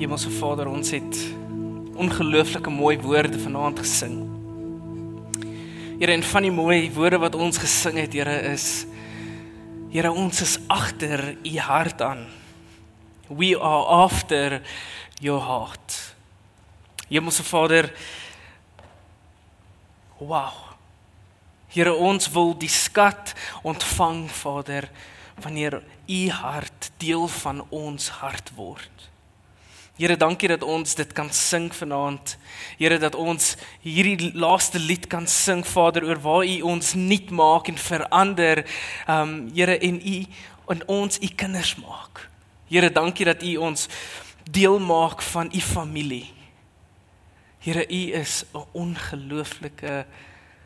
Hemelse Vader, ons het ongelooflike mooi woorde vanaand gesing. Here, en van die mooi woorde wat ons gesing het, Here, is Here, ons is agter u hart aan. We are after your heart. Hemelse Vader, wow. Here, ons wil die skat ontvang, Vader, wanneer u hart deel van ons hart word. Here, dankie dat ons dit kan sing vanaand. Here, dat ons hierdie laaste lied kan sing, Vader, oor waar U ons nuut maak en verander. Um Here en U en ons U kinders maak. Here, dankie dat U ons deel maak van U familie. Here, U is 'n ongelooflike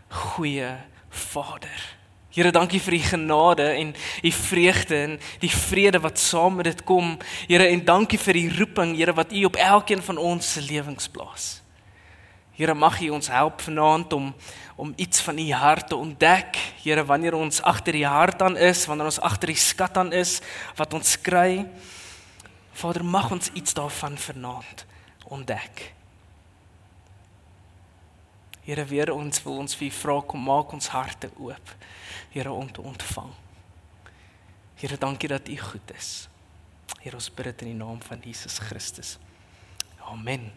goeie Vader. Here, dankie vir u genade en u vreugde en die vrede wat saam met dit kom. Here, en dankie vir die roeping, Here, wat u op elkeen van ons se lewens plaas. Here, mag u ons help vanaand om om iets van u hart te ontdek. Here, wanneer ons agter die hart aan is, wanneer ons agter die skat aan is wat ons kry. Vader, mag ons iets daarvan vanaand ontdek. Here, weer ons wil ons vir u vra kom maak ons harte oop. Here om te ontvang. Here, dankie dat U goed is. Here, ons bid dit in die naam van Jesus Christus. Amen.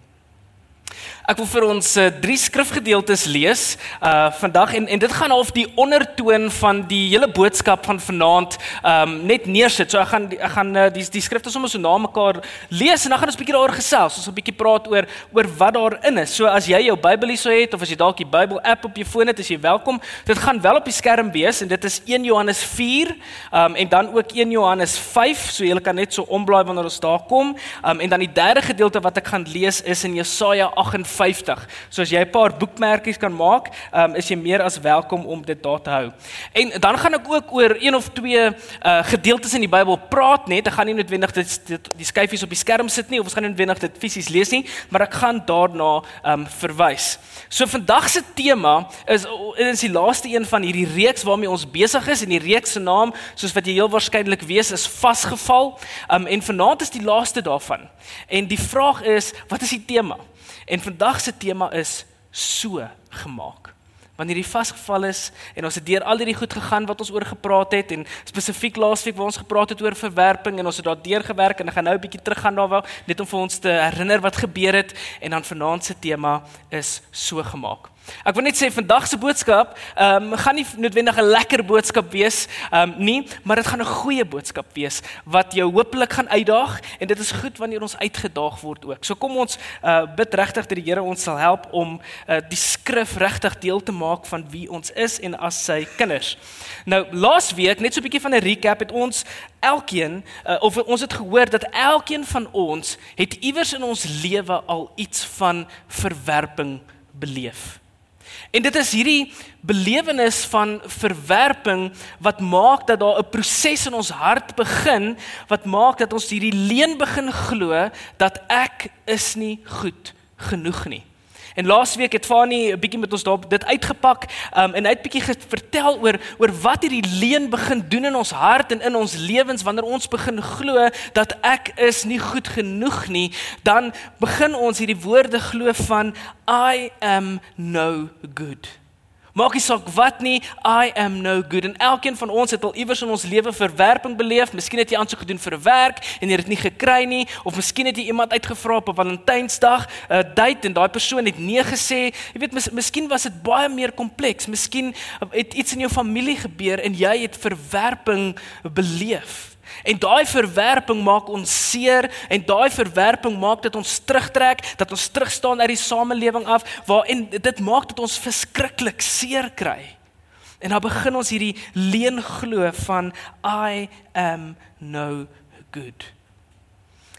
Ek wil vir ons uh, drie skrifgedeeltes lees uh vandag en en dit gaan half die ondertoon van die hele boodskap van vanaand um net neersit. So ek gaan ek gaan uh, die die skrifte sommer so na mekaar lees en dan gaan ons 'n bietjie daaroor gesels. Ons 'n bietjie praat oor oor wat daarin is. So as jy jou Bybel hier sou het of as jy dalk die Bybel app op jou foon het, is jy welkom. Dit gaan wel op die skerm wees en dit is 1 Johannes 4 um en dan ook 1 Johannes 5. So jy kan net so omblaai wanneer ons daar kom. Um en dan die derde gedeelte wat ek gaan lees is in Jesaja 58 50. So as jy 'n paar boekmerkies kan maak, um, is jy meer as welkom om dit daar te hou. En dan gaan ek ook oor een of twee uh, gedeeltes in die Bybel praat net. Ek gaan nie noodwendig dit, dit die skyfies op die skerm sit nie of ons gaan nie noodwendig dit fisies lees nie, maar ek gaan daarna um, verwys. So vandag se tema is is die laaste een van hierdie reeks waarmee ons besig is en die reeks se naam, soos wat jy heel waarskynlik weet, is vasgeval. Um, en vanaand is die laaste daarvan. En die vraag is, wat is die tema? En vandag se tema is so gemaak. Wanneer jy vasgeval is en ons het deur al hierdie goed gegaan wat ons oor gepraat het en spesifiek laasweek waar ons gepraat het oor verwerping en ons het daar deur gewerk en ek gaan nou 'n bietjie teruggaan daaroor net om vir ons te herinner wat gebeur het en dan vanaand se tema is so gemaak. Ek wil net sê vandag se boodskap, ehm um, gaan nie noodwendig 'n lekker boodskap wees, ehm um, nie, maar dit gaan 'n goeie boodskap wees wat jou hopelik gaan uitdaag en dit is goed wanneer ons uitgedaag word ook. So kom ons uh, bid regtig dat die Here ons sal help om uh, die skrif regtig deel te maak van wie ons is en as sy kinders. Nou, laas week, net so 'n bietjie van 'n recap, het ons elkeen uh, of ons het gehoor dat elkeen van ons het iewers in ons lewe al iets van verwerping beleef. En dit is hierdie belewenis van verwerping wat maak dat daar 'n proses in ons hart begin wat maak dat ons hierdie leuen begin glo dat ek is nie goed genoeg nie. En laasweek het Fani 'n bietjie met ons daarop dit uitgepak um, en hy het bietjie vertel oor oor wat hierdie leuen begin doen in ons hart en in ons lewens wanneer ons begin glo dat ek is nie goed genoeg nie, dan begin ons hierdie woorde glo van I am no good. Maak nie saak wat nie, I am no good. En elkeen van ons het al iewers in ons lewe verwerping beleef. Miskien het jy aansoek gedoen vir 'n werk en jy het dit nie gekry nie, of miskien het jy iemand uitgevra op 'n Valentynsdag, 'n date en daai persoon het nee gesê. Jy weet, mis, miskien was dit baie meer kompleks. Miskien het iets in jou familie gebeur en jy het verwerping beleef. En daai verwerping maak ons seer en daai verwerping maak dat ons terugtrek, dat ons terugstaan uit die samelewing af waarin dit maak dat ons verskriklik seer kry. En dan begin ons hierdie leuen glo van I am no good.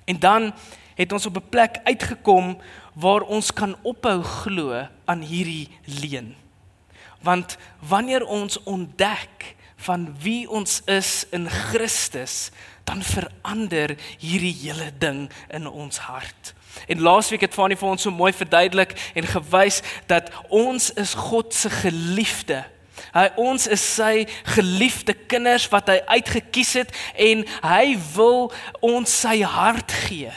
En dan het ons op 'n plek uitgekom waar ons kan ophou glo aan hierdie leuen. Want wanneer ons ontdek van wie ons is in Christus, dan verander hierdie hele ding in ons hart. En laasweek het Fanie vir ons so mooi verduidelik en gewys dat ons is God se geliefde. Hy ons is sy geliefde kinders wat hy uitget kies het en hy wil ons sy hart gee.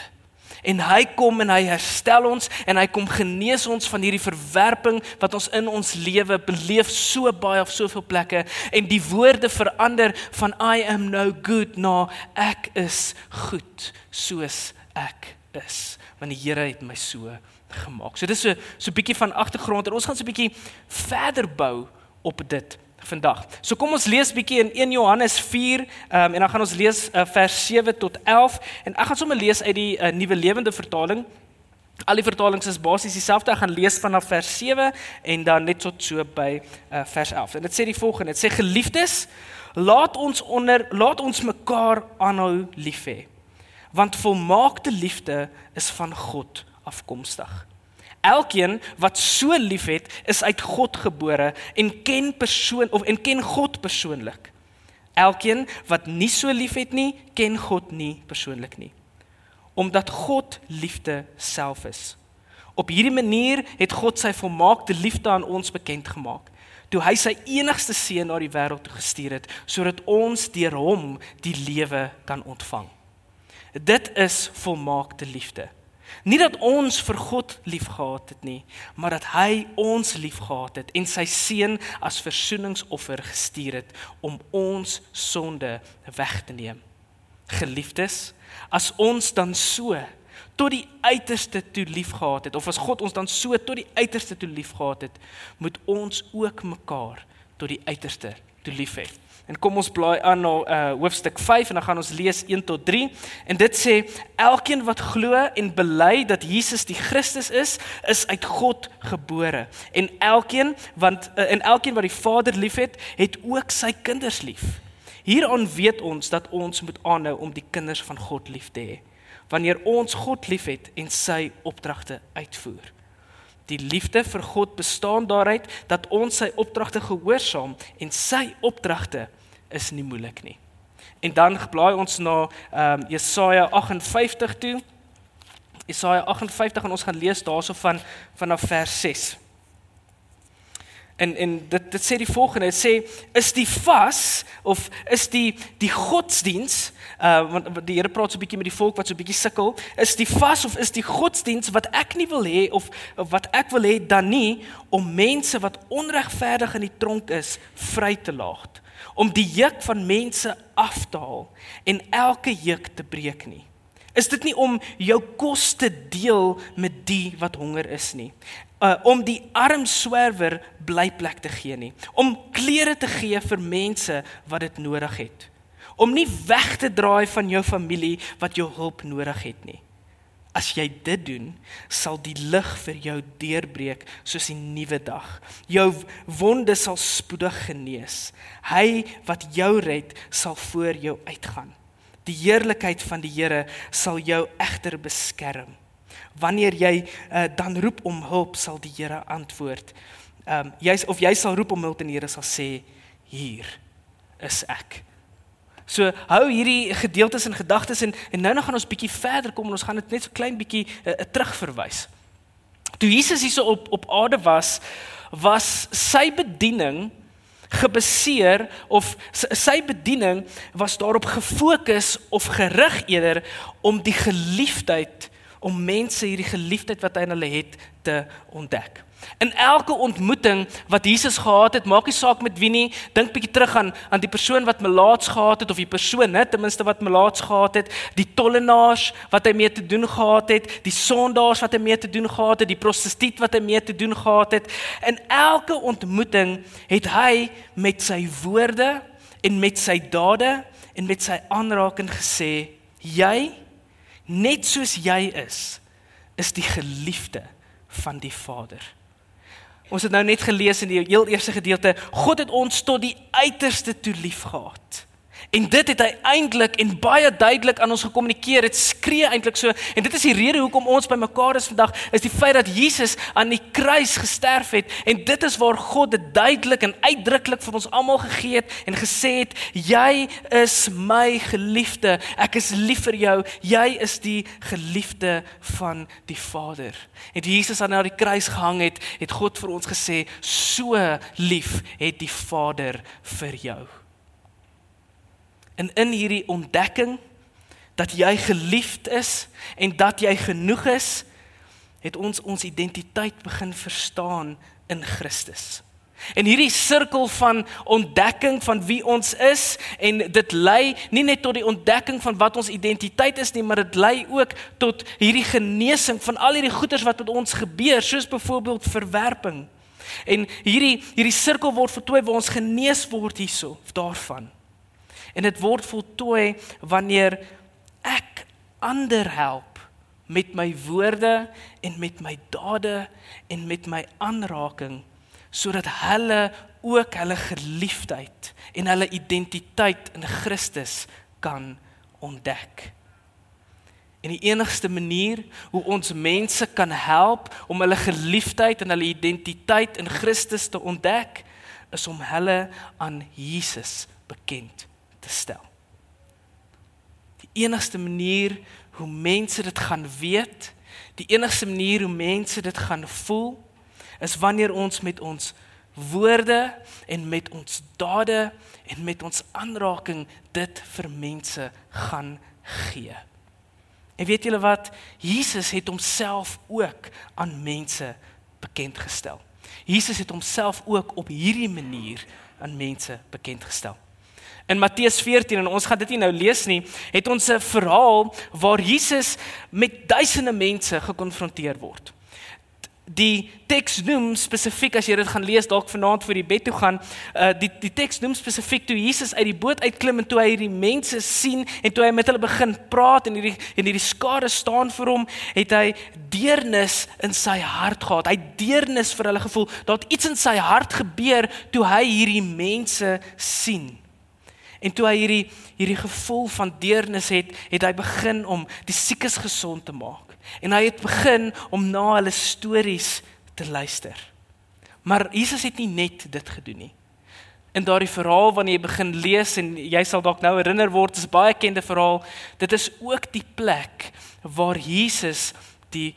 En hy kom en hy herstel ons en hy kom genees ons van hierdie verwerping wat ons in ons lewe beleef so baie op soveel plekke en die woorde verander van I am no good na ek is goed soos ek is want die Here het my so gemaak. So dis so so 'n bietjie van agtergrond en ons gaan so 'n bietjie verder bou op dit vandag. So kom ons lees bietjie in 1 Johannes 4 um, en dan gaan ons lees uh, vers 7 tot 11 en ek gaan sommer lees uit die uh, nuwe lewende vertaling. Al die vertalings is basies dieselfde. Ek gaan lees vanaf vers 7 en dan net tot so by uh, vers 11. En dit sê die volgende. Dit sê geliefdes, laat ons onder laat ons mekaar aanhou lief hê. Want volmaakte liefde is van God afkomstig. Elkeen wat so liefhet, is uit God gebore en ken persoon of en ken God persoonlik. Elkeen wat nie so liefhet nie, ken God nie persoonlik nie. Omdat God liefde self is. Op hierdie manier het God sy volmaakte liefde aan ons bekend gemaak toe hy sy enigste seun na die wêreld toe gestuur het sodat ons deur hom die lewe kan ontvang. Dit is volmaakte liefde. Nie dat ons vir God liefgehad het nie, maar dat hy ons liefgehad het en sy seun as versoeningsoffer gestuur het om ons sonde weg te neem. Geliefdes, as ons dan so tot die uiterste toe liefgehad het of as God ons dan so tot die uiterste toe liefgehad het, moet ons ook mekaar tot die uiterste toe lief hê. En kom ons blaai aan na uh, hoofstuk 5 en dan gaan ons lees 1 tot 3. En dit sê elkeen wat glo en bely dat Jesus die Christus is, is uit God gebore. En elkeen want uh, en elkeen wat die Vader liefhet, het ook sy kinders lief. Hieraan weet ons dat ons moet aanhou om die kinders van God lief te hê. Wanneer ons God liefhet en sy opdragte uitvoer. Die liefde vir God bestaan daaruit dat ons sy opdragte gehoorsaam en sy opdragte is nie moeilik nie. En dan blaai ons na ehm um, Jesaja 58 toe. Jesaja 58 en ons gaan lees daarso van vanaf vers 6. En en dit dit sê die volgende, dit sê is die vas of is die die godsdiens uh want die Here praat so 'n bietjie met die volk wat so 'n bietjie sukkel, is die vas of is die godsdiens wat ek nie wil hê of, of wat ek wil hê dan nie om mense wat onregverdig in die tronk is vry te laat om die juk van mense af te haal en elke juk te breek nie. Is dit nie om jou kos te deel met die wat honger is nie? Uh om die arm swerwer blyplek te gee nie. Om klere te gee vir mense wat dit nodig het. Om nie weg te draai van jou familie wat jou hulp nodig het nie. As jy dit doen, sal die lig vir jou deurbreek soos 'n nuwe dag. Jou wonde sal spoedig genees. Hy wat jou red, sal voor jou uitgaan. Die heerlikheid van die Here sal jou egter beskerm. Wanneer jy uh, dan roep om hulp, sal die Here antwoord. Ehm um, jy of jy sal roep om hulp en die Here sal sê: "Hier is ek." So hou hierdie gedeeltes en gedagtes en en nou nou gaan ons bietjie verder kom en ons gaan dit net so klein bietjie uh, terugverwys. Toe Jesus hierso op op aarde was, was sy bediening gebaseer of sy bediening was daarop gefokus of gerig eerder om die geliefdheid om mense hierdie geliefdheid wat hy in hulle het te ontdek. In elke ontmoeting wat Jesus gehad het, maak nie saak met wie nie, dink bietjie terug aan aan die persoon wat melaats gehad het of die persoon, net ten minste wat melaats gehad het, die tollenaars wat hy mee te doen gehad het, die sondaars wat hy mee te doen gehad het, die prostituut wat hy mee te doen gehad het. In elke ontmoeting het hy met sy woorde en met sy dade en met sy aanraking gesê, jy net soos jy is, is die geliefde van die Vader. Ons het nou net gelees in die heel eerste gedeelte, God het ons tot die uiterste toe liefgehad. En dit het hy eintlik en baie duidelik aan ons gekommunikeer. Dit skree eintlik so en dit is die rede hoekom ons bymekaar is vandag, is die feit dat Jesus aan die kruis gesterf het en dit is waar God dit duidelik en uitdruklik vir ons almal gegee het en gesê het: "Jy is my geliefde. Ek is lief vir jou. Jy is die geliefde van die Vader." En Jesus aan die kruis gehang het, het God vir ons gesê: "So lief het die Vader vir jou." En in hierdie ontdekking dat jy geliefd is en dat jy genoeg is, het ons ons identiteit begin verstaan in Christus. En hierdie sirkel van ontdekking van wie ons is en dit lei nie net tot die ontdekking van wat ons identiteit is nie, maar dit lei ook tot hierdie genesing van al hierdie goeders wat met ons gebeur, soos byvoorbeeld verwerping. En hierdie hierdie sirkel word voltooi waar ons genees word hierso daarvan. En dit word voltooi wanneer ek ander help met my woorde en met my dade en met my aanraking sodat hulle ook hulle geliefdheid en hulle identiteit in Christus kan ontdek. En die enigste manier hoe ons mense kan help om hulle geliefdheid en hulle identiteit in Christus te ontdek, is om hulle aan Jesus bekend te stel. Die enigste manier hoe mense dit gaan weet, die enigste manier hoe mense dit gaan voel, is wanneer ons met ons woorde en met ons dade en met ons aanraking dit vir mense gaan gee. En weet julle wat? Jesus het homself ook aan mense bekend gestel. Jesus het homself ook op hierdie manier aan mense bekend gestel. In Matteus 14 en ons gaan dit nie nou lees nie, het ons 'n verhaal waar Jesus met duisende mense gekonfronteer word. Die teks noem spesifiek as jy dit gaan lees dalk vanaand voor die bed toe gaan, uh, die die teks noem spesifiek toe Jesus uit die boot uitklim en toe hy hierdie mense sien en toe hy met hulle begin praat en hierdie en hierdie skare staan vir hom, het hy deernis in sy hart gehad. Hy deernis vir hulle gevoel. Daar het iets in sy hart gebeur toe hy hierdie mense sien. En toe hy hierdie hierdie gevoel van deernis het, het hy begin om die siekes gesond te maak. En hy het begin om na hulle stories te luister. Maar Jesus het nie net dit gedoen nie. In daardie verhaal wanneer jy begin lees en jy sal dalk nou herinner word, is baie bekende verhaal. Dit is ook die plek waar Jesus die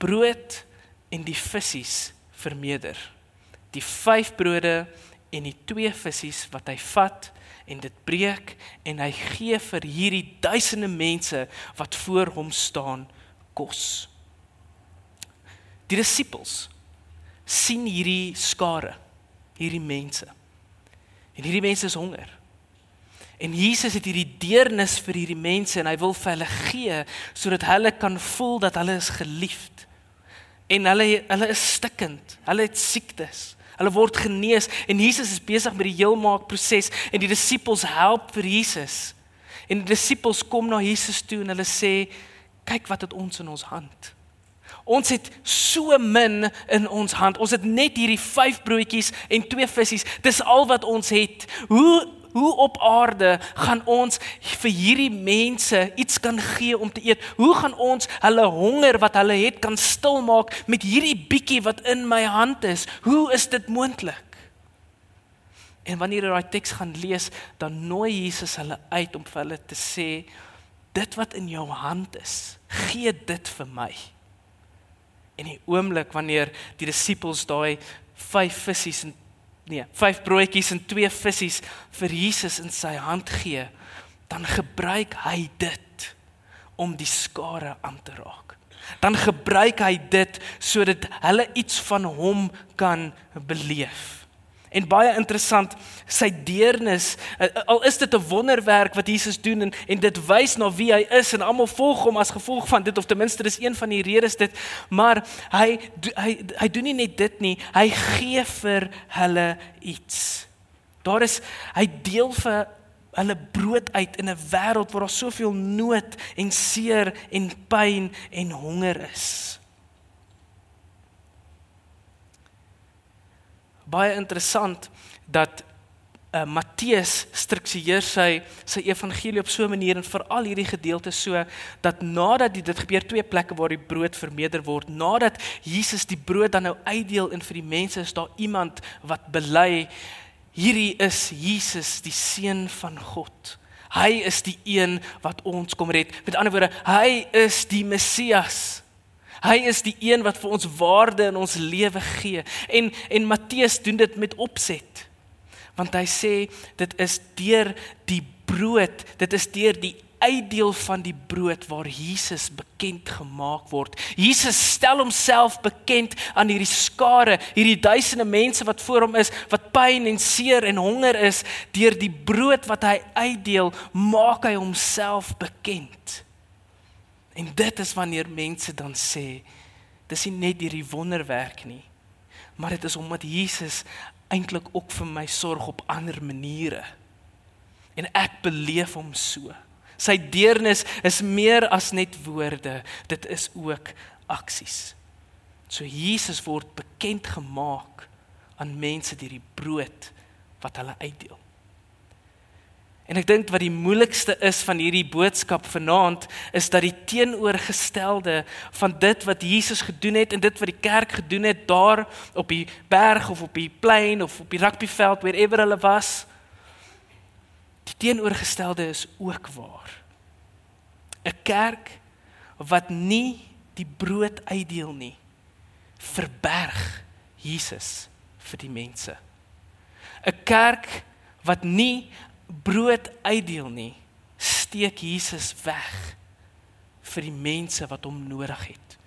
brood en die visse vermeerder. Die 5 brode en die 2 visse wat hy vat en dit breek en hy gee vir hierdie duisende mense wat voor hom staan kos. Die disippels sien hierdie skare, hierdie mense. En hierdie mense is honger. En Jesus het hierdie deernis vir hierdie mense en hy wil vir hulle gee sodat hulle kan voel dat hulle is geliefd. En hulle hulle is stikkend. Hulle het siektes. Hulle word genees en Jesus is besig met die heelmaak proses en die disippels help vir Jesus. En die disippels kom na Jesus toe en hulle sê kyk wat het ons in ons hand. Ons het so min in ons hand. Ons het net hierdie 5 broodjies en 2 visse. Dis al wat ons het. Hoe hoe op aarde gaan ons vir hierdie mense iets kan gee om te eet? Hoe gaan ons hulle honger wat hulle het kan stilmaak met hierdie bietjie wat in my hand is? Hoe is dit moontlik? En wanneer jy daai teks gaan lees, dan nooi Jesus hulle uit om vir hulle te sê dit wat in jou hand is, gee dit vir my. En die oomblik wanneer die disippels daai 5 visse en nee, 5 broodjies en 2 visse vir Jesus in sy hand gee, dan gebruik hy dit om die skare aan te raak. Dan gebruik hy dit sodat hulle iets van hom kan beleef. En baie interessant, sy deernis, eh, al is dit 'n wonderwerk wat Jesus doen en en dit wys na wie hy is en almal volg hom as gevolg van dit of ten minste dis een van die redes dit, maar hy hy hy doen nie net dit nie, hy gee vir hulle iets. Daar is hy deel vir hulle brood uit in 'n wêreld waar daar soveel nood en seer en pyn en honger is. Baie interessant dat uh, Matteus struktureer sy sy evangelie op so 'n manier en veral hierdie gedeelte so dat nadat dit gebeur twee plekke waar die brood vermeerder word nadat Jesus die brood dan nou uitdeel en vir die mense is daar iemand wat bely hierdie is Jesus die seun van God. Hy is die een wat ons kom red. Met ander woorde hy is die Messias Hy is die een wat vir ons waarde in ons lewe gee. En en Matteus doen dit met opset. Want hy sê dit is deur die brood, dit is deur die uitdeel van die brood waar Jesus bekend gemaak word. Jesus stel homself bekend aan hierdie skare, hierdie duisende mense wat voor hom is, wat pyn en seer en honger is, deur die brood wat hy uitdeel, maak hy homself bekend. En dit is wanneer mense dan sê, dis nie net hierdie wonderwerk nie, maar dit is omdat Jesus eintlik ook vir my sorg op ander maniere. En ek beleef hom so. Sy deernis is meer as net woorde, dit is ook aksies. So Jesus word bekend gemaak aan mense deur die brood wat hulle uitdeel. En ek dink wat die moeilikste is van hierdie boodskap vanaand is dat die teenoorgestelde van dit wat Jesus gedoen het en dit wat die kerk gedoen het daar op die berg of op die plein of op die rugbyveld wherever hulle was die teenoorgestelde is ook waar. 'n Kerk wat nie die brood uitdeel nie verberg Jesus vir die mense. 'n Kerk wat nie brood uitdeel nie, steek Jesus weg vir die mense wat hom nodig het.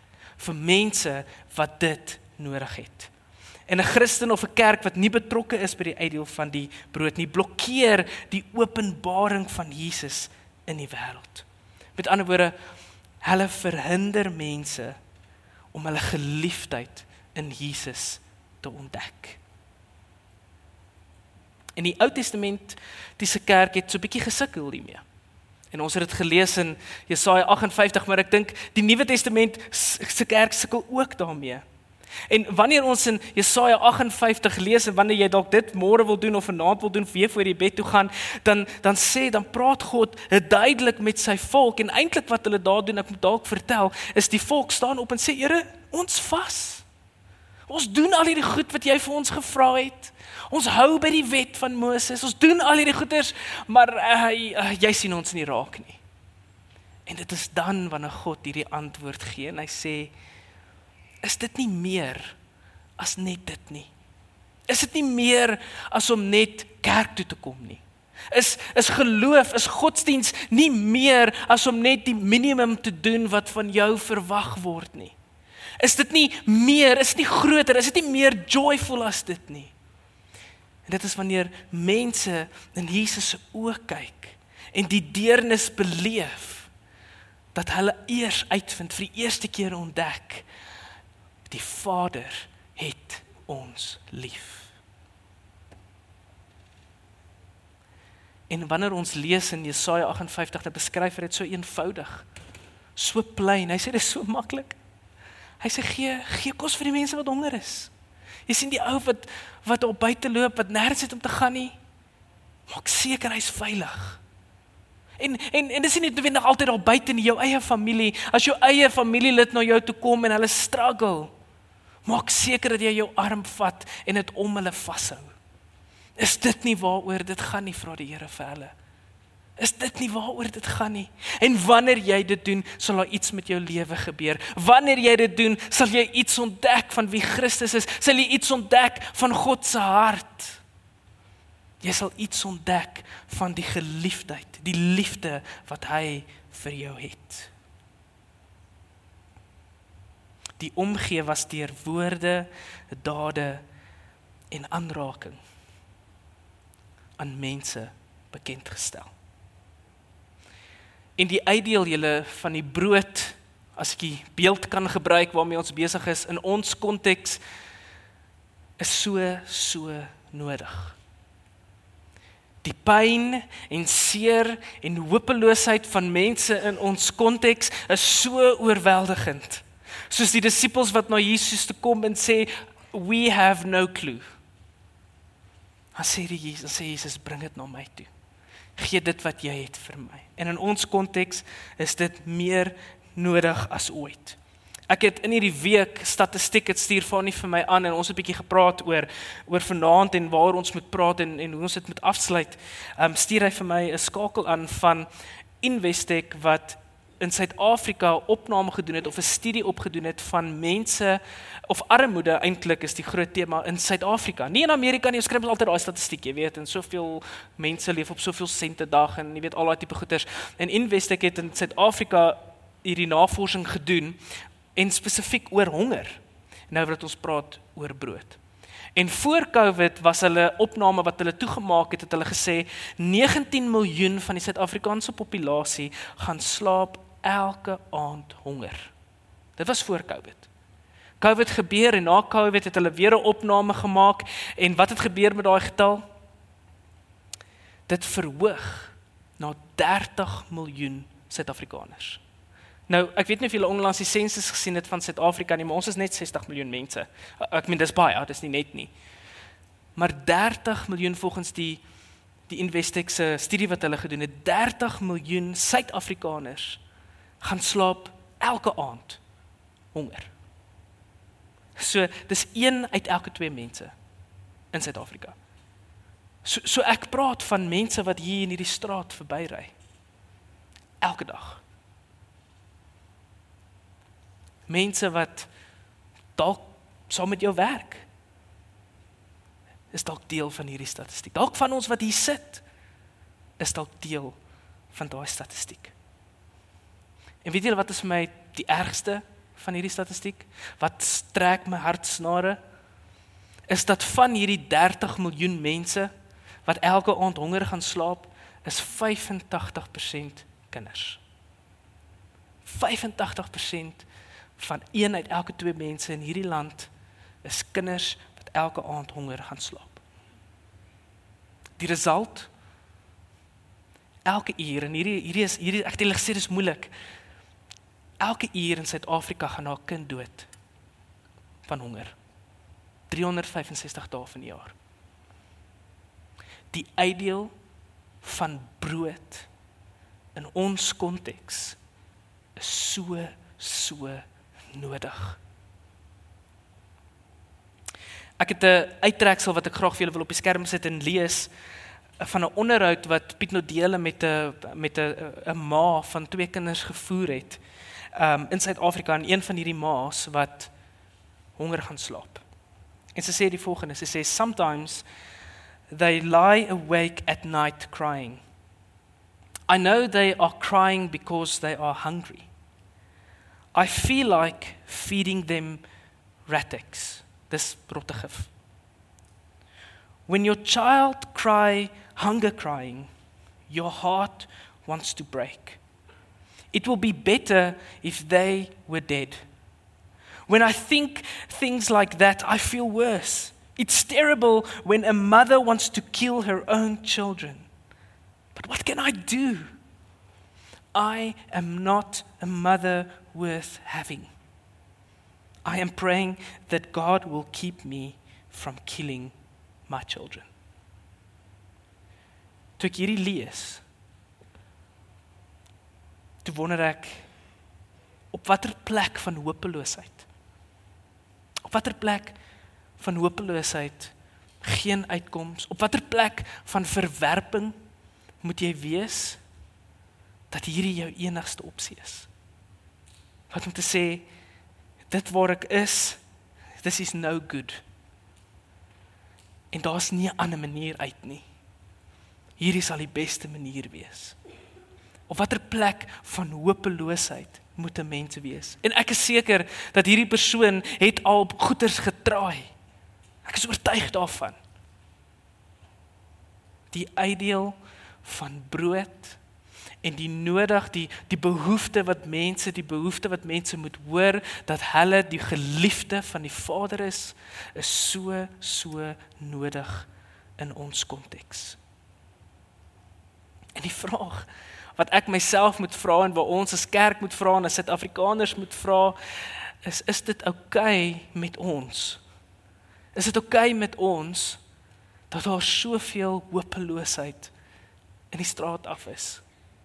Vir mense wat dit nodig het. En 'n Christen of 'n kerk wat nie betrokke is by die uitdeel van die brood nie, blokkeer die openbaring van Jesus in die wêreld. Met ander woorde, hulle verhinder mense om hulle geliefdheid in Jesus te ontdek. In die Ou Testament, dis 'n kerk het so 'n bietjie gesukkel hiermee. En ons het dit gelees in Jesaja 58, maar ek dink die Nuwe Testament se kerk sukkel ook daarmee. En wanneer ons in Jesaja 58 lees en wanneer jy dalk dit môre wil doen of vanaand wil doen vir voor jy bed toe gaan, dan dan sê dan praat God duidelik met sy volk en eintlik wat hulle daar doen, ek moet dalk vertel, is die volk staan op en sê Here, ons vas. Ons doen al hierdie goed wat jy vir ons gevra het. Ons hou by die wet van Moses. Ons doen al hierdie goeders, maar uh, uh, jy sien ons nie raak nie. En dit is dan wanneer God hierdie antwoord gee en hy sê is dit nie meer as net dit nie. Is dit nie meer as om net kerk toe te kom nie. Is is geloof, is godsdiens nie meer as om net die minimum te doen wat van jou verwag word nie. Is dit nie meer, is dit nie groter, is dit nie meer joyful as dit nie. En dit is wanneer mense in Jesus se oë kyk en die deernis beleef dat hulle eers uitvind vir die eerste keer ontdek die Vader het ons lief. En wanneer ons lees in Jesaja 58, dan beskryf hy dit so eenvoudig. So plain. Hy sê dit is so maklik. Hy sê gee gee kos vir die mense wat honger is. Jy sien die ou wat wat op buite loop wat nêrens het om te gaan nie. Maak seker hy's veilig. En en en dis nie noodwendig altyd daar buite in jou eie familie. As jou eie familielid na jou toe kom en hulle struggle, maak seker dat jy jou arm vat en dit om hulle vashou. Is dit nie waaroor dit gaan nie, vra die Here vir hulle? Is dit nie waaroor dit gaan nie? En wanneer jy dit doen, sal daar iets met jou lewe gebeur. Wanneer jy dit doen, sal jy iets ontdek van wie Christus is. Sal jy iets ontdek van God se hart. Jy sal iets ontdek van die geliefdheid, die liefde wat hy vir jou het. Die omgee was deur woorde, dade en aanraking aan mense bekend gestel. En die uitdeel julle van die brood as ek die beeld kan gebruik waarmee ons besig is in ons konteks is so so nodig. Die pyn en seer en hopeloosheid van mense in ons konteks is so oorweldigend. Soos die disippels wat na Jesus toe kom en sê we have no clue. Hy sê die Jesus sê Jesus bring dit na my toe gee dit wat jy het vir my. En in ons konteks is dit meer nodig as ooit. Ek het in hierdie week statistiek het stuur van nie vir my aan en ons het 'n bietjie gepraat oor oor vanaand en waar ons moet praat en en hoe ons dit moet afsluit. Ehm um, stuur hy vir my 'n skakel aan van Investec wat in Suid-Afrika opname gedoen het of 'n studie opgedoen het van mense of armoede eintlik is die groot tema in Suid-Afrika. Nie in Amerika nie, ons skryf altyd daai statistiek, jy weet, en soveel mense leef op soveel sente dag en jy weet al daai tipe goeders. En Investec het in Suid-Afrika hierdie navorsing gedoen en spesifiek oor honger. Nou wat ons praat oor brood. En voor Covid was hulle opname wat hulle toegemaak het, het hulle gesê 19 miljoen van die Suid-Afrikaanse populasie gaan slaap elke aand honger. Dit was voor Covid. Covid gebeur en na Covid het hulle weer 'n opname gemaak en wat het gebeur met daai getal? Dit verhoog na 30 miljoen Suid-Afrikaners. Nou, ek weet nie of julle onlangs die sensus gesien het van Suid-Afrika nie, maar ons is net 60 miljoen mense. Ek meen dis baie, dis nie net nie. Maar 30 miljoen volgens die die Investec se studie wat hulle gedoen het, 30 miljoen Suid-Afrikaners gaan slaap elke aand honger. So dis 1 uit elke 2 mense in Suid-Afrika. So so ek praat van mense wat hier in hierdie straat verbyry. Elke dag. Mense wat dalk saam met jou werk. Is dalk deel van hierdie statistiek. Dalk van ons wat hier sit is dalk deel van daai statistiek. En weet julle wat is vir my die ergste van hierdie statistiek? Wat trek my hartsnare? Is dat van hierdie 30 miljoen mense wat elke aand honger gaan slaap, is 85% kinders. 85% van een uit elke twee mense in hierdie land is kinders wat elke aand honger gaan slaap. Die result elke uur en hierdie hierdie is hierdie ek het gesê dis moeilik elke uur in Suid-Afrika gaan haar kind dood van honger. 365 dae van die jaar. Die uitdeel van brood in ons konteks is so so nodig. Ek het 'n uittreksel wat ek graag vir julle wil op die skerm sit en lees van 'n onderhoud wat Piet Nodele met 'n met 'n 'n ma van twee kinders gevoer het um, in Suid-Afrika en een van hierdie ma's wat honger gaan slaap. En sy sê die volgende, sy sê sometimes they lie awake at night crying. I know they are crying because they are hungry. I feel like feeding them ratics. Dis rottegif. When your child cry hunger crying, your heart wants to break. It will be better if they were dead. When I think things like that, I feel worse. It's terrible when a mother wants to kill her own children. But what can I do? I am not a mother worth having. I am praying that God will keep me from killing my children. Toe ek hierdie lees, toe wonder ek op watter plek van hopeloosheid? Op watter plek van hopeloosheid geen uitkoms op watter plek van verwerping moet jy wees dat hierdie jou enigste opsie is? Wat om te sê dit waar ek is this is no good. En daar's nie 'n ander manier uit nie. Hierdie sal die beste manier wees Op watter plek van hopeloosheid moet 'n mens wees? En ek is seker dat hierdie persoon het al op goeters getraai. Ek is oortuig daarvan. Die uitdeel van brood en die nodig die die behoefte wat mense die behoefte wat mense moet hoor dat hulle die geliefde van die Vader is is so so nodig in ons konteks. En die vraag wat ek myself moet vra en wat ons as kerk moet vra en as Suid-Afrikaners moet vra is is dit oukei okay met ons? Is dit oukei okay met ons dat daar soveel hopeloosheid in die straat af is,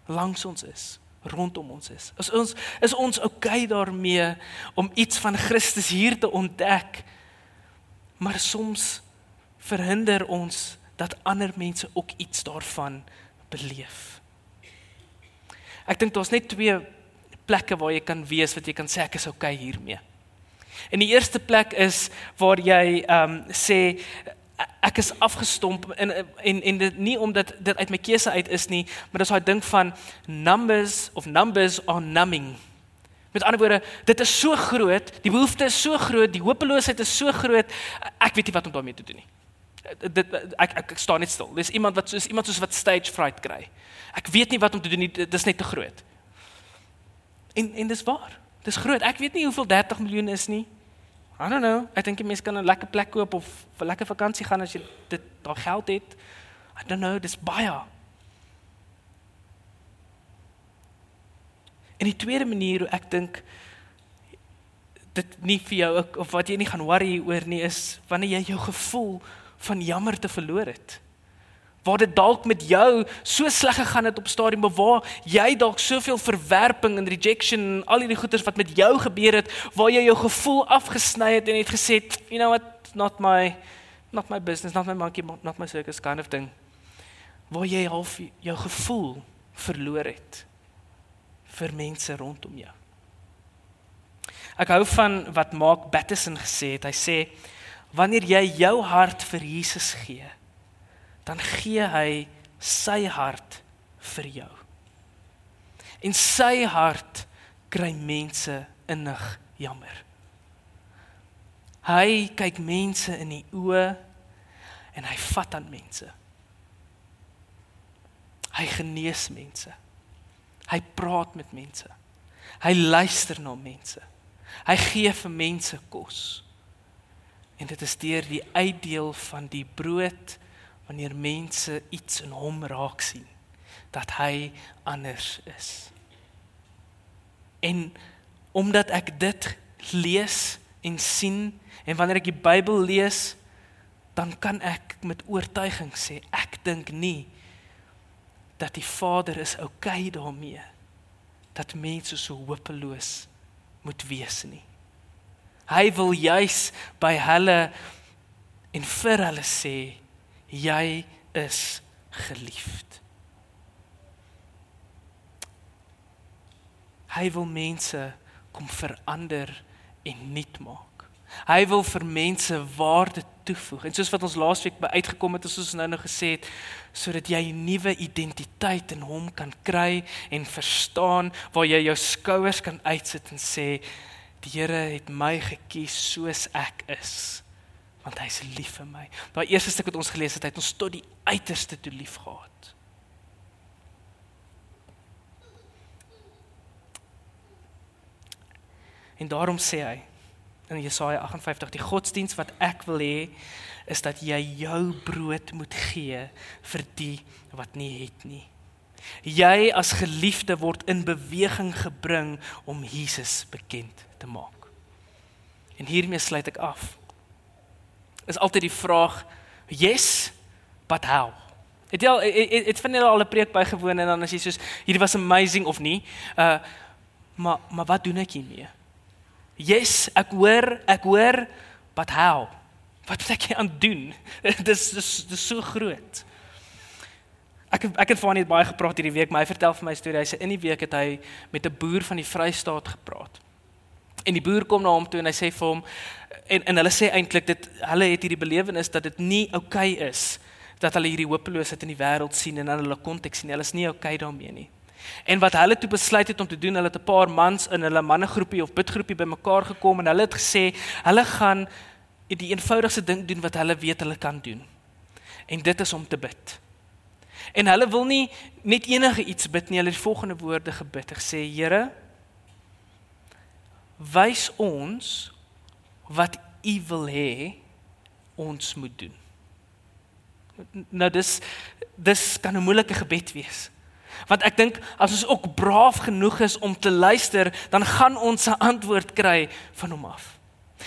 langs ons is, rondom ons is? Is ons is ons oukei okay daarmee om iets van Christus hier te ontdek? Maar soms verhinder ons dat ander mense ook iets daarvan beleef. Ek dink daar's net twee plekke waar jy kan wees wat jy kan sê ek is okay hiermee. En die eerste plek is waar jy ehm um, sê ek is afgestomp en en en dit nie omdat dit uit my keuse uit is nie, maar dis daai ding van numbers of numbers are numbing. Met ander woorde, dit is so groot, die behoefte is so groot, die hopeloosheid is so groot, ek weet nie wat om daarmee te doen nie. Dit ek ek, ek staan net stil. Dis iemand wat soos iemand soos wat stage fright kry. Ek weet nie wat om te doen nie, dit is net te groot. En en dis waar. Dis groot. Ek weet nie hoeveel 30 miljoen is nie. I don't know. Ek dink jy mense kan 'n lekker plek koop of vir lekker vakansie gaan as jy dit daar geld het. I don't know, dis baie. En die tweede manier hoe ek dink dit nie vir jou of wat jy nie gaan worry oor nie is wanneer jy jou gevoel van jammer te verloor het. Waar dit dalk met jou so sleg gegaan het op stadium waar jy dalk soveel verwerping en rejection en al hierdie goeters wat met jou gebeur het waar jy jou gevoel afgesny het en het gesê you know what? Not my not my business not my monkey not my circus kind of thing. Waar jy half jou gevoel verloor het vir mense rondom jou. Ek hou van wat Mark Batterson gesê het. Hy sê wanneer jy jou hart vir Jesus gee dan gee hy sy hart vir jou. En sy hart kry mense innig jammer. Hy kyk mense in die oë en hy vat aan mense. Hy genees mense. Hy praat met mense. Hy luister na mense. Hy gee vir mense kos. En dit is deur die uitdeel van die brood wanneer mense iets in hom raak sien dat hy anders is. En omdat ek dit lees en sien en wanneer ek die Bybel lees, dan kan ek met oortuiging sê ek dink nie dat die Vader is oukei okay daarmee dat mense so hopeloos moet wees nie. Hy wil juis by hulle en vir hulle sê jy is geliefd. Hy wil mense kom verander en nuut maak. Hy wil vir mense waarde toevoeg. En soos wat ons laasweek by uitgekom het, soos ons nou nou gesê het, sodat jy 'n nuwe identiteit in hom kan kry en verstaan waar jy jou skouers kan uitsit en sê die Here het my gekies soos ek is want hy is lief vir my. Daai eerste stuk wat ons gelees het, hy het ons tot die uiterste toe lief gehad. En daarom sê hy in Jesaja 58 die godsdiens wat ek wil hê is dat jy jou brood moet gee vir die wat nie het nie. Jy as geliefde word in beweging gebring om Jesus bekend te maak. En hiermee sluit ek af. Is altyd die vraag yes but how? Het jy al het, het van julle al 'n preek bygewoon en dan as jy soos hierdie was amazing of nie? Uh maar maar wat doen ek hiermee? Yes ek hoor ek hoor but how? Wat moet ek aan doen? Dis dis dis so groot. Ek ek het van net baie gepraat hierdie week maar hy vertel vir my storie. Hy sê in die week het hy met 'n boer van die Vrystaat gepraat En die boer kom na hom toe en hy sê vir hom en en hulle sê eintlik dit hulle het hierdie belewenis dat dit nie oukei okay is dat hulle hierdie hopeloosheid in die wêreld sien en hulle konteks sien. Hulle is nie oukei okay daarmee nie. En wat hulle toe besluit het om te doen, hulle het 'n paar mans in hulle mannegroepie of bidgroepie bymekaar gekom en hulle het gesê hulle gaan die eenvoudigste ding doen wat hulle weet hulle kan doen. En dit is om te bid. En hulle wil nie net enige iets bid nie, hulle het die volgende woorde gebid. Hulle sê: "Here, wys ons wat u wil hê ons moet doen. Nou dis dis kan 'n moeilike gebed wees. Want ek dink as ons ook braaf genoeg is om te luister, dan gaan ons 'n antwoord kry van hom af.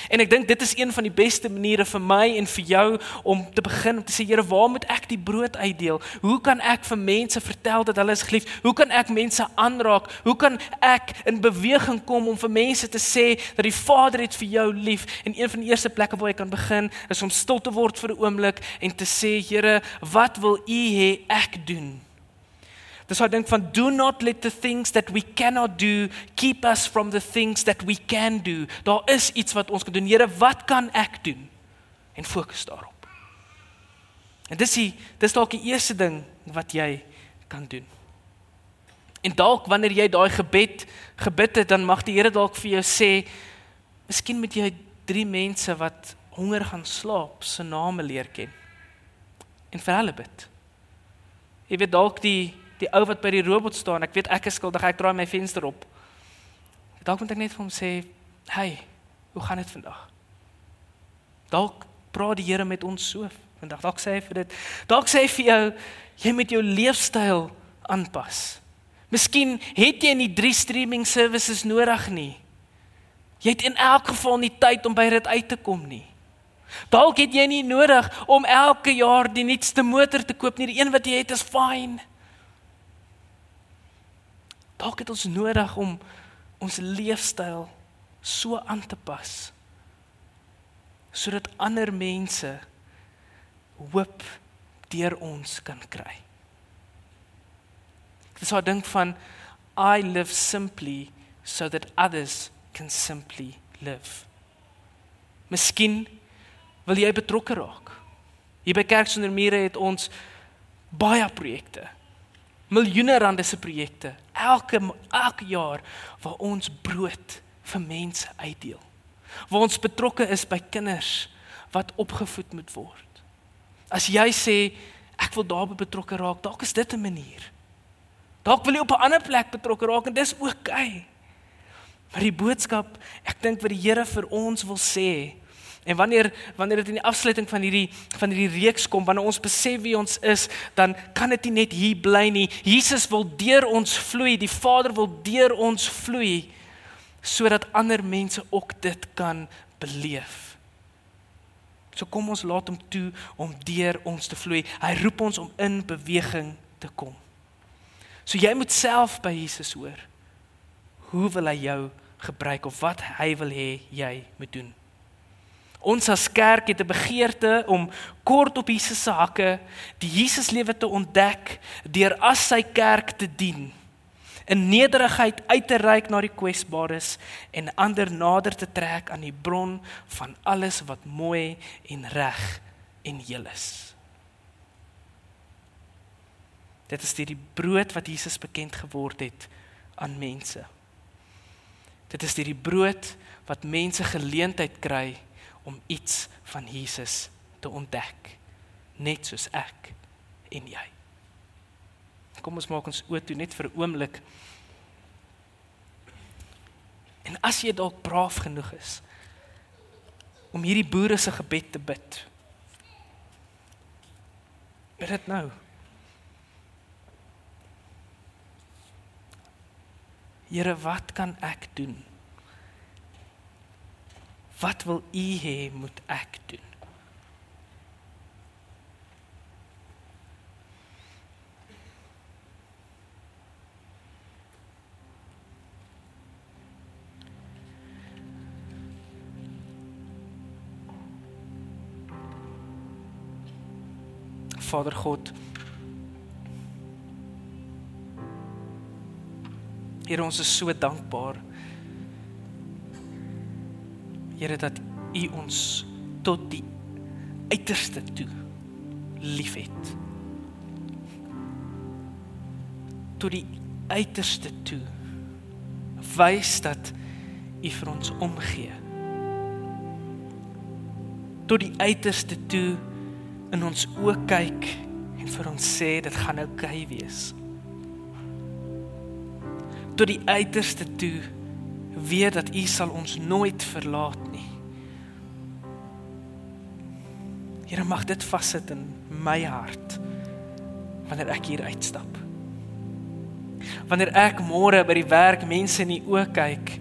En ek dink dit is een van die beste maniere vir my en vir jou om te begin om te sê Here, waar moet ek die brood uitdeel? Hoe kan ek vir mense vertel dat hulle is geliefd? Hoe kan ek mense aanraak? Hoe kan ek in beweging kom om vir mense te sê dat die Vader het vir jou lief? En een van die eerste plekke waar jy kan begin is om stil te word vir 'n oomblik en te sê Here, wat wil U hê ek doen? Dis hy dink van do not let the things that we cannot do keep us from the things that we can do. Daar is iets wat ons kan doen. Here, wat kan ek doen? En fokus daarop. En dis die dis dalk die eerste ding wat jy kan doen. En dalk wanneer jy daai gebed gebid het, dan mag die Here dalk vir jou sê, miskien moet jy drie mense wat honger gaan slaap se name leer ken. En vir hulle bid. Jy weet dalk die die ou wat by die robot staan, ek weet ek is skuldig, ek draai my venster op. Dalk moet ek net vir hom sê, "Hey, hoe gaan dit vandag?" Dalk praat die Here met ons so vandag. Dalk sê hy vir dit. Dalk sê hy vir jou, jy moet jou leefstyl aanpas. Miskien het jy nie drie streaming services nodig nie. Jy het in elk geval nie tyd om by dit uit te kom nie. Dalk het jy nie nodig om elke jaar die nuutste motor te koop nie. Die een wat jy het is fyn. Dalk het ons nodig om ons leefstyl so aan te pas sodat ander mense hoop deur ons kan kry. Dis so 'n ding van I live simply so that others can simply live. Miskien wil jy betrokke raak. Hier by Kerk sonder mure het ons baie projekte miljoene rande se projekte elke elke jaar waar ons brood vir mense uitdeel. Waar ons betrokke is by kinders wat opgevoed moet word. As jy sê ek wil daarby betrokke raak, dalk is dit 'n manier. Dalk wil jy op 'n ander plek betrokke raak en dis oukei. Okay. Maar die boodskap, ek dink wat die Here vir ons wil sê, En wanneer wanneer dit in die afsluiting van hierdie van hierdie reeks kom, wanneer ons besef wie ons is, dan kan dit nie net hier bly nie. Jesus wil deur ons vloei, die Vader wil deur ons vloei sodat ander mense ook dit kan beleef. So kom ons laat hom toe om deur ons te vloei. Hy roep ons om in beweging te kom. So jy moet self by Jesus hoor. Hoe wil hy jou gebruik of wat hy wil hê jy moet doen? Ons as kerk het 'n begeerte om kort op Jesus se hakke die Jesus lewe te ontdek deur as sy kerk te dien. In nederigheid uit te reik na die kwesbares en ander nader te trek aan die bron van alles wat mooi en reg en heel is. Dit is die brood wat Jesus bekend geword het aan mense. Dit is die brood wat mense geleentheid kry om iets van Jesus te ontdek net soos ek en jy. Kom ons maak ons oë toe net vir 'n oomblik. En as jy dalk braaf genoeg is om hierdie boere se gebed te bid. Bid dit nou. Here, wat kan ek doen? Wat wil U hê moet ek doen? Vader God. Here ons is so dankbaar Here dat U ons tot die uiterste toe liefhet. Tot die uiterste toe wys dat U vir ons omgee. Tot die uiterste toe in ons oë kyk en vir ons sê dit gaan oukei okay wees. Tot die uiterste toe weet dat U sal ons nooit verlaat nie. Here mag dit vassit in my hart wanneer ek hier uitstap. Wanneer ek môre by die werk mense in die oë kyk,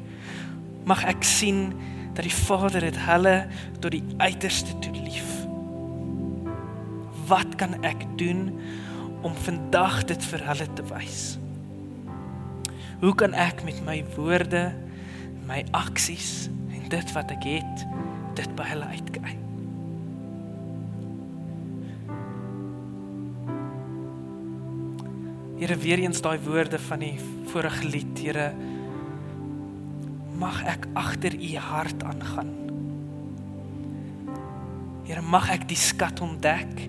mag ek sien dat die Vader dit hulle tot die uiterste toe lief. Wat kan ek doen om vandag dit vir hulle te wys? Hoe kan ek met my woorde my aksies en dit wat ek het, dit by hulle uitkry. Here weer eens daai woorde van die vorige lied, Here mag ek agter u hart aangaan. Here mag ek die skat ontdek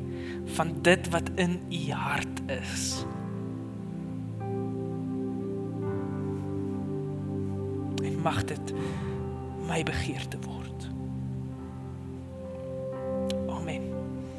van dit wat in u hart is. Mag dit my begeerte word.